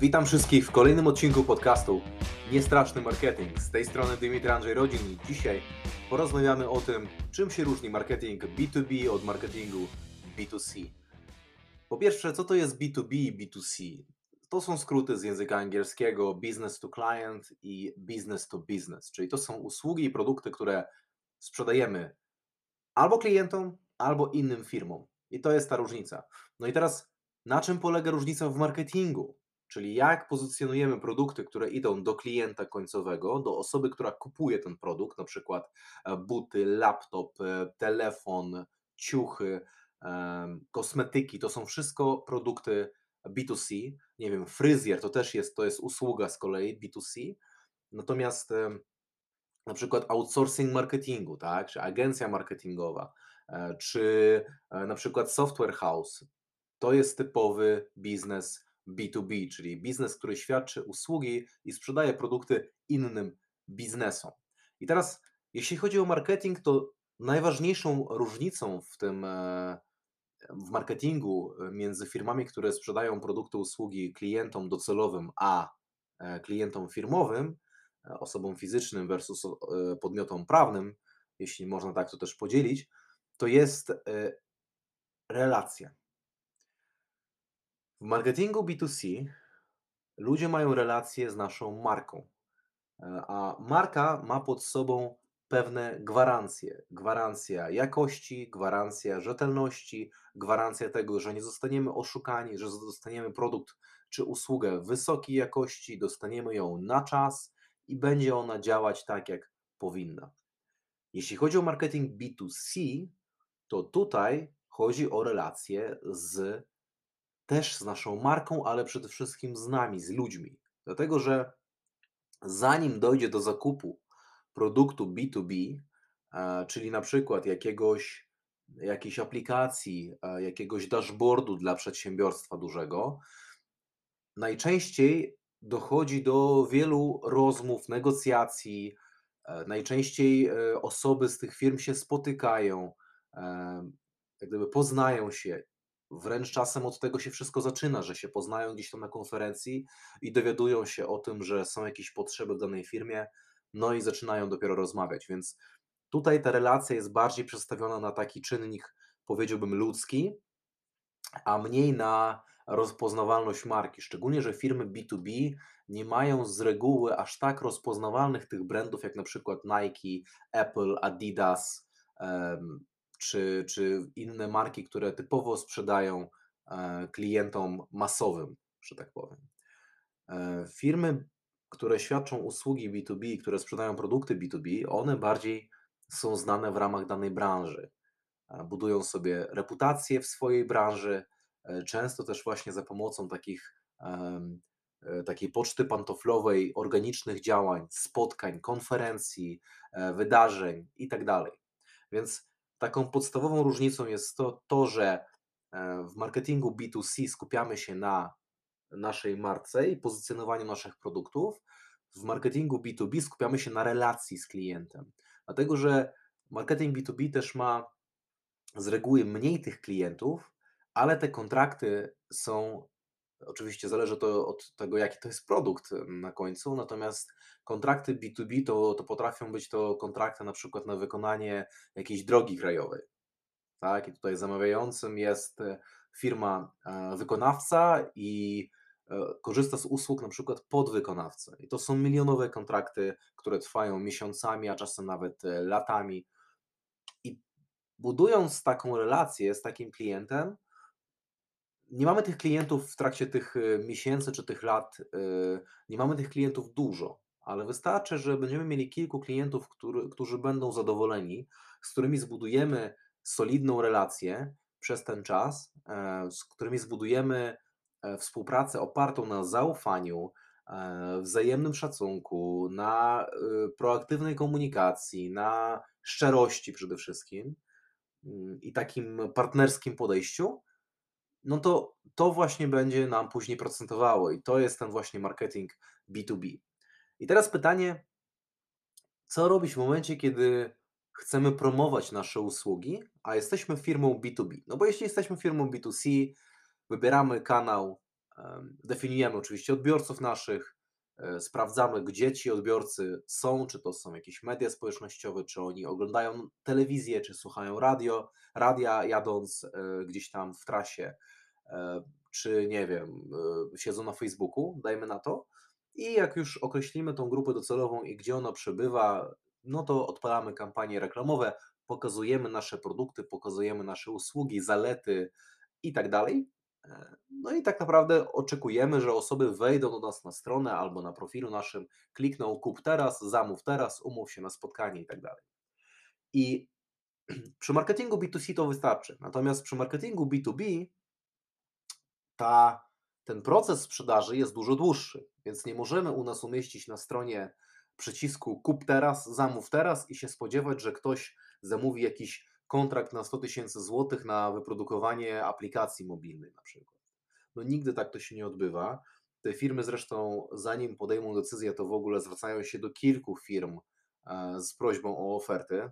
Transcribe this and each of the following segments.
Witam wszystkich w kolejnym odcinku podcastu Niestraszny Marketing. Z tej strony Dymitry Andrzej Rodzin i dzisiaj porozmawiamy o tym, czym się różni marketing B2B od marketingu B2C. Po pierwsze, co to jest B2B i B2C? To są skróty z języka angielskiego business to client i business to business, czyli to są usługi i produkty, które sprzedajemy albo klientom, albo innym firmom. I to jest ta różnica. No i teraz, na czym polega różnica w marketingu? Czyli jak pozycjonujemy produkty, które idą do klienta końcowego, do osoby, która kupuje ten produkt, na przykład e, buty, laptop, e, telefon, ciuchy, kosmetyki, to są wszystko produkty B2C. Nie wiem, fryzjer to też jest, to jest usługa z kolei B2C. Natomiast na przykład outsourcing marketingu, tak, czy agencja marketingowa, e, czy na przykład software house, to jest typowy biznes B2B, czyli biznes, który świadczy usługi i sprzedaje produkty innym biznesom. I teraz, jeśli chodzi o marketing, to najważniejszą różnicą w tym e, w marketingu e, między firmami, które sprzedają produkty, usługi klientom docelowym, a e, klientom firmowym, osobom fizycznym versus podmiotom prawnym, jeśli można tak to też podzielić, to jest relacja. W marketingu B2C ludzie mają relacje z naszą marką, e, a marka ma pod sobą pewne gwarancje. Gwarancja jakości, gwarancja rzetelności, gwarancja tego, że nie zostaniemy oszukani, że dostaniemy produkt czy usługę wysokiej jakości, dostaniemy ją na czas i będzie ona działać tak, jak powinna. Jeśli chodzi o marketing B2C, to tutaj chodzi o relacje z też z naszą marką, ale przede wszystkim z nami, z ludźmi. Dlatego, że zanim dojdzie do zakupu produktu B2B, e, czyli na przykład jakiegoś, jakiejś aplikacji, e, jakiegoś dashboardu dla przedsiębiorstwa dużego, najczęściej dochodzi do wielu rozmów, negocjacji. E, najczęściej osoby z tych firm się spotykają, jak gdyby poznają się Wręcz czasem od tego się wszystko zaczyna, że się poznają gdzieś tam na konferencji i dowiadują się o tym, że są jakieś potrzeby w danej firmie, no i zaczynają dopiero rozmawiać. Więc tutaj ta relacja jest bardziej przedstawiona na taki czynnik, powiedziałbym, ludzki, a mniej na rozpoznawalność marki. Szczególnie, że firmy B2B nie mają z reguły aż tak rozpoznawalnych tych brandów, jak na przykład Nike, Apple, Adidas, czy, czy inne marki, które typowo sprzedają e, klientom masowym, że tak powiem. E, firmy, które świadczą usługi B2B, które sprzedają produkty B2B, one bardziej są znane w ramach danej branży. E, budują sobie reputację w swojej branży, często też właśnie za pomocą takich takiej poczty pantoflowej, organicznych działań, spotkań, konferencji, wydarzeń itd. Tak Więc Taką podstawową różnicą jest to, to, że e, w marketingu B2C skupiamy się na naszej marce i pozycjonowaniu naszych produktów. W marketingu B2B skupiamy się na relacji z klientem. Dlatego, że marketing B2B też ma z reguły mniej tych klientów, ale te kontrakty są Oczywiście zależy to od tego, jaki to jest produkt na końcu, natomiast kontrakty B2B to, to potrafią być to kontrakty na przykład na wykonanie jakiejś drogi krajowej. Tak? I tutaj zamawiającym jest e, firma e, wykonawca i e, korzysta z usług na przykład podwykonawcy. I to są milionowe kontrakty, które trwają miesiącami, a czasem nawet latami. I budując taką relację z takim klientem, nie mamy tych klientów w trakcie tych y, miesięcy czy tych lat, y, nie mamy tych klientów dużo, ale wystarczy, że będziemy mieli kilku klientów, który, którzy będą zadowoleni, z którymi zbudujemy solidną relację przez ten czas, e, z którymi zbudujemy e, współpracę opartą na zaufaniu, e, wzajemnym szacunku, na y, proaktywnej komunikacji, na szczerości przede wszystkim mm, i takim partnerskim podejściu, no to to właśnie będzie nam później procentowało i to jest ten właśnie marketing B2B. I teraz pytanie, co robić w momencie, kiedy chcemy promować nasze usługi, a jesteśmy firmą B2B? No bo jeśli jesteśmy firmą B2C, wybieramy kanał Em, definiujemy oczywiście odbiorców naszych, e, sprawdzamy, gdzie ci odbiorcy są, czy to są jakieś media społecznościowe, czy oni oglądają telewizję, czy słuchają radio, radia jadąc e, gdzieś tam w trasie, e, czy nie wiem, e, siedzą na Facebooku, dajmy na to. I jak już określimy tą grupę docelową i gdzie ona przebywa, no to odpalamy kampanie reklamowe, pokazujemy nasze produkty, pokazujemy nasze usługi, zalety i tak dalej. No i tak naprawdę oczekujemy, że osoby wejdą do nas na stronę albo na profilu naszym, klikną kup teraz, zamów teraz, umów się na spotkanie i tak dalej. I przy marketingu B2C to wystarczy. Natomiast przy marketingu B2B ta, ten proces sprzedaży jest dużo dłuższy, więc nie możemy u nas umieścić na stronie przycisku kup teraz, zamów teraz i się spodziewać, że ktoś zamówi jakiś kontrakt na 100 tysięcy złotych na wyprodukowanie aplikacji mobilnej na przykład. No nigdy tak to się nie odbywa. Te firmy zresztą, zanim podejmą decyzję, to w ogóle zwracają się do kilku firm e, z prośbą o oferty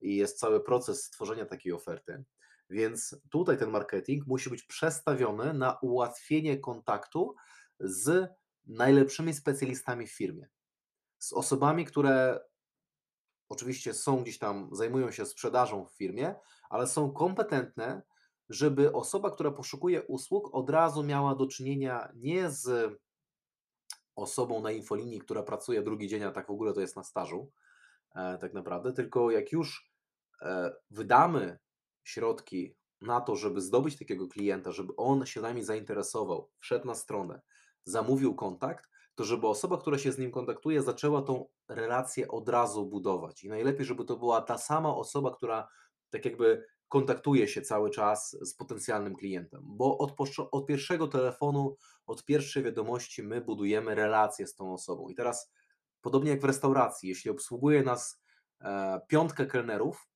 i jest cały proces stworzenia takiej oferty. Więc tutaj ten marketing musi być przestawiony na ułatwienie kontaktu z najlepszymi specjalistami w firmie. Z osobami, które oczywiście są gdzieś tam, zajmują się sprzedażą w firmie, ale są kompetentne, żeby osoba, która poszukuje usług, od razu miała do czynienia nie z osobą na infolinii, która pracuje drugi dzień, a tak w ogóle to jest na stażu, tak naprawdę, tylko jak już e, wydamy środki na to, żeby zdobyć takiego klienta, żeby on się nami zainteresował, wszedł na stronę, zamówił kontakt, to żeby osoba, która się z nim kontaktuje, zaczęła tą relację od razu budować. I najlepiej, żeby to była ta sama osoba, która tak jakby kontaktuje się cały czas z potencjalnym klientem, bo od, od pierwszego telefonu, od pierwszej wiadomości my budujemy relację z tą osobą. I teraz, podobnie jak w restauracji, jeśli obsługuje nas e, piątkę kelnerów,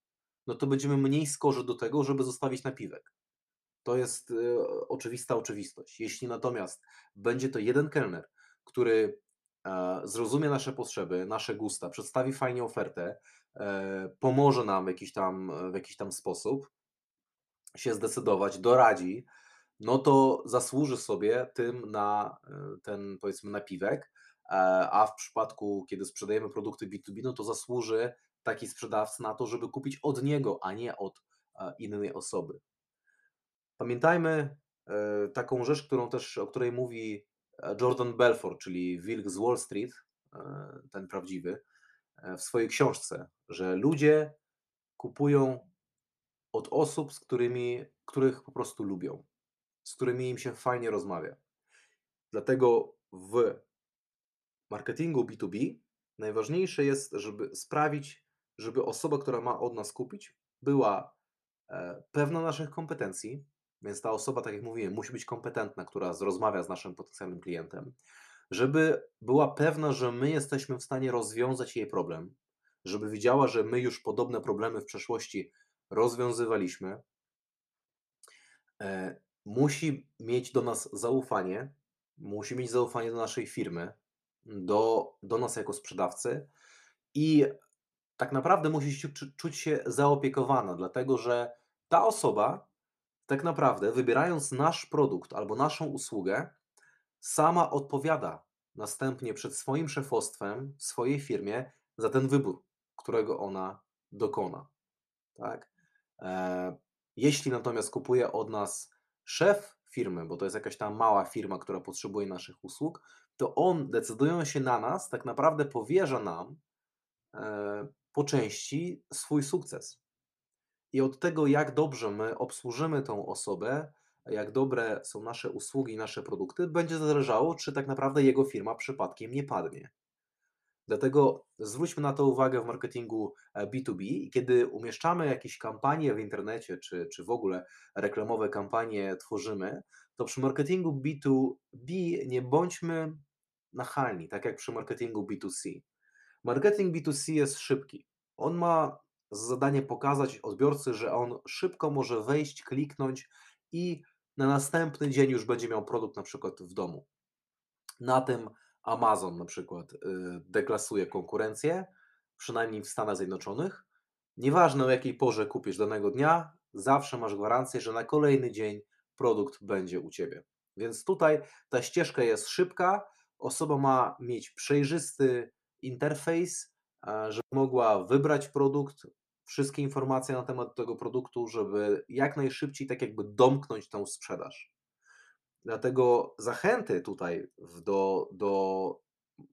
no to będziemy mniej skorzy do tego, żeby zostawić napiwek. To jest e, oczywista oczywistość. Jeśli natomiast będzie to jeden kelner, który e, zrozumie nasze potrzeby, nasze gusta, przedstawi fajnie ofertę, pomoże nam w jakiś tam, w jakiś tam sposób się zdecydować, doradzi, no to zasłuży sobie tym na ten, powiedzmy, napiwek, a w przypadku, kiedy sprzedajemy produkty B2B, no to zasłuży taki sprzedawca na to, żeby kupić od niego, a nie od e, innej osoby. Pamiętajmy e, taką rzecz, którą też, o której mówi e, Jordan Belfort, czyli Wilk z Wall Street, e, ten prawdziwy, e, w swojej książce, że ludzie kupują od osób, z którymi, których po prostu lubią, z którymi im się fajnie rozmawia. Dlatego w marketingu B2B najważniejsze jest, żeby sprawić, żeby osoba, która ma od nas kupić, była e, pewna naszych kompetencji, więc ta osoba, tak jak mówiłem, musi być kompetentna, która rozmawia z naszym potencjalnym klientem, żeby była pewna, że my jesteśmy w stanie rozwiązać jej problem, żeby widziała, że my już podobne problemy w przeszłości rozwiązywaliśmy. E, musi mieć do nas zaufanie, musi mieć zaufanie do naszej firmy, do, do nas jako sprzedawcy i tak naprawdę musi się, czu- czuć się zaopiekowana, dlatego że ta osoba tak naprawdę wybierając nasz produkt albo naszą usługę, sama odpowiada następnie przed swoim szefostwem swojej firmie za ten wybór, którego ona dokona. Tak? E, Jeśli natomiast kupuje od nas szef firmy, bo to jest jakaś tam mała firma, która potrzebuje naszych usług, to on decydując się na nas, tak naprawdę powierza nam e, po części swój sukces. I od tego, jak dobrze my obsłużymy tą osobę, jak dobre są nasze usługi, nasze produkty, będzie zależało, czy tak naprawdę jego firma przypadkiem nie padnie. Dlatego zwróćmy na to uwagę w marketingu e, B2B i kiedy umieszczamy jakieś kampanie w internecie, czy, czy w ogóle reklamowe kampanie tworzymy, to przy marketingu B2B nie bądźmy nachalni, tak jak przy marketingu B2C. Marketing B2C jest szybki. On ma za zadanie pokazać odbiorcy, że on szybko może wejść, kliknąć i na następny dzień już będzie miał produkt na przykład w domu. Na tym Amazon na przykład y, deklasuje konkurencję, przynajmniej w Stanach Zjednoczonych. Nieważne o jakiej porze kupisz danego dnia, zawsze masz gwarancję, że na kolejny dzień produkt będzie u ciebie. Więc tutaj ta ścieżka jest szybka, osoba ma mieć przejrzysty interfejs, żeby mogła wybrać produkt, wszystkie informacje na temat tego produktu, żeby jak najszybciej tak jakby domknąć tą sprzedaż. Dlatego zachęty tutaj do, do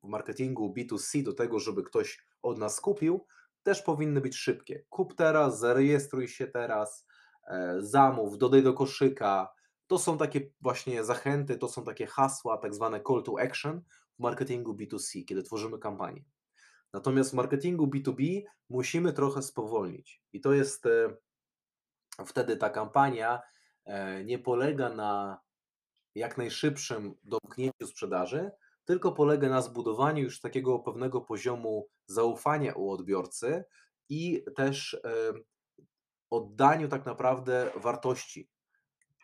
marketingu B2C, do tego, żeby ktoś od nas kupił, też powinny być szybkie. Kup teraz, zarejestruj się teraz, zamów, dodaj do koszyka. To są takie właśnie zachęty, to są takie hasła, tak zwane call to action w marketingu B2C, kiedy tworzymy kampanię. Natomiast w marketingu B2B musimy trochę spowolnić. I to jest e, wtedy ta kampania e, nie polega na jak najszybszym domknięciu sprzedaży, tylko polega na zbudowaniu już takiego pewnego poziomu zaufania u odbiorcy i też e, oddaniu tak naprawdę wartości,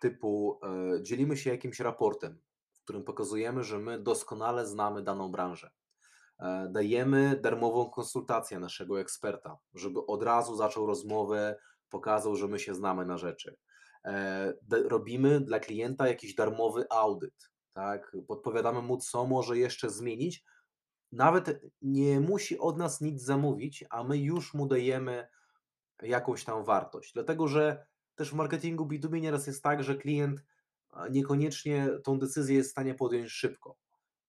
typu e, dzielimy się jakimś raportem, w którym pokazujemy, że my doskonale znamy daną branżę. E, dajemy darmową konsultację naszego eksperta, żeby od razu zaczął rozmowę, pokazał, że my się znamy na rzeczy. Robimy dla klienta jakiś darmowy audyt, tak? Podpowiadamy mu, co może jeszcze zmienić. Nawet nie musi od nas nic zamówić, a my już mu dajemy jakąś tam wartość. Dlatego, że też w marketingu B2B nieraz jest tak, że klient niekoniecznie tą decyzję jest w stanie podjąć szybko.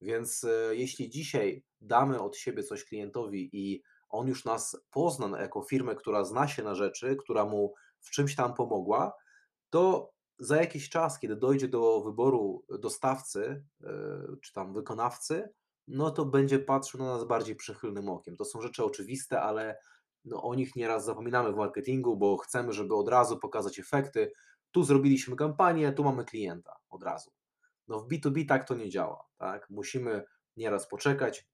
Więc e, jeśli dzisiaj damy od siebie coś klientowi i on już nas pozna jako firmę, która zna się na rzeczy, która mu w czymś tam pomogła, to za jakiś czas, kiedy dojdzie do wyboru dostawcy e, czy tam wykonawcy, no to będzie patrzył na nas bardziej przychylnym okiem. To są rzeczy oczywiste, ale no o nich nieraz zapominamy w marketingu, bo chcemy, żeby od razu pokazać efekty. Tu zrobiliśmy kampanię, tu mamy klienta od razu. No w B2B tak to nie działa. Tak? Musimy nieraz poczekać.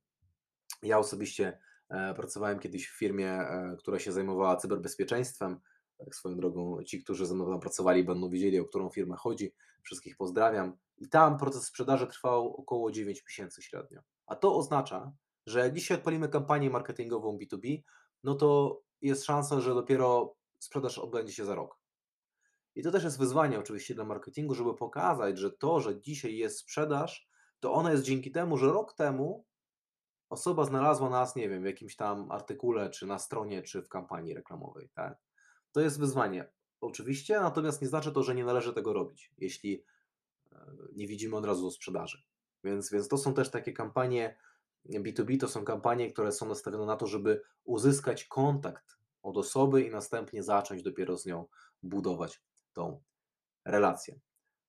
Ja osobiście e, pracowałem kiedyś w firmie, e, która się zajmowała cyberbezpieczeństwem tak swoją drogą, ci, którzy ze mną tam pracowali, będą wiedzieli, o którą firmę chodzi. Wszystkich pozdrawiam. I tam proces sprzedaży trwał około 9 miesięcy średnio. A to oznacza, że jak dzisiaj odpalimy kampanię marketingową B2B, no to jest szansa, że dopiero sprzedaż odbędzie się za rok. I to też jest wyzwanie oczywiście dla marketingu, żeby pokazać, że to, że dzisiaj jest sprzedaż, to ona jest dzięki temu, że rok temu osoba znalazła nas, nie wiem, w jakimś tam artykule, czy na stronie, czy w kampanii reklamowej, tak? To jest wyzwanie, oczywiście, natomiast nie znaczy to, że nie należy tego robić, jeśli e, nie widzimy od razu sprzedaży. Więc, więc to są też takie kampanie B2B, to są kampanie, które są nastawione na to, żeby uzyskać kontakt od osoby i następnie zacząć dopiero z nią budować tą relację.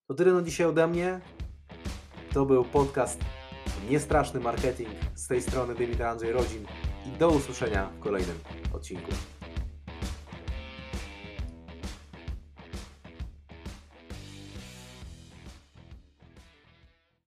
To tyle na dzisiaj ode mnie. To był podcast Niestraszny Marketing. Z tej strony Dymitra Andrzej Rodzin i do usłyszenia w kolejnym odcinku.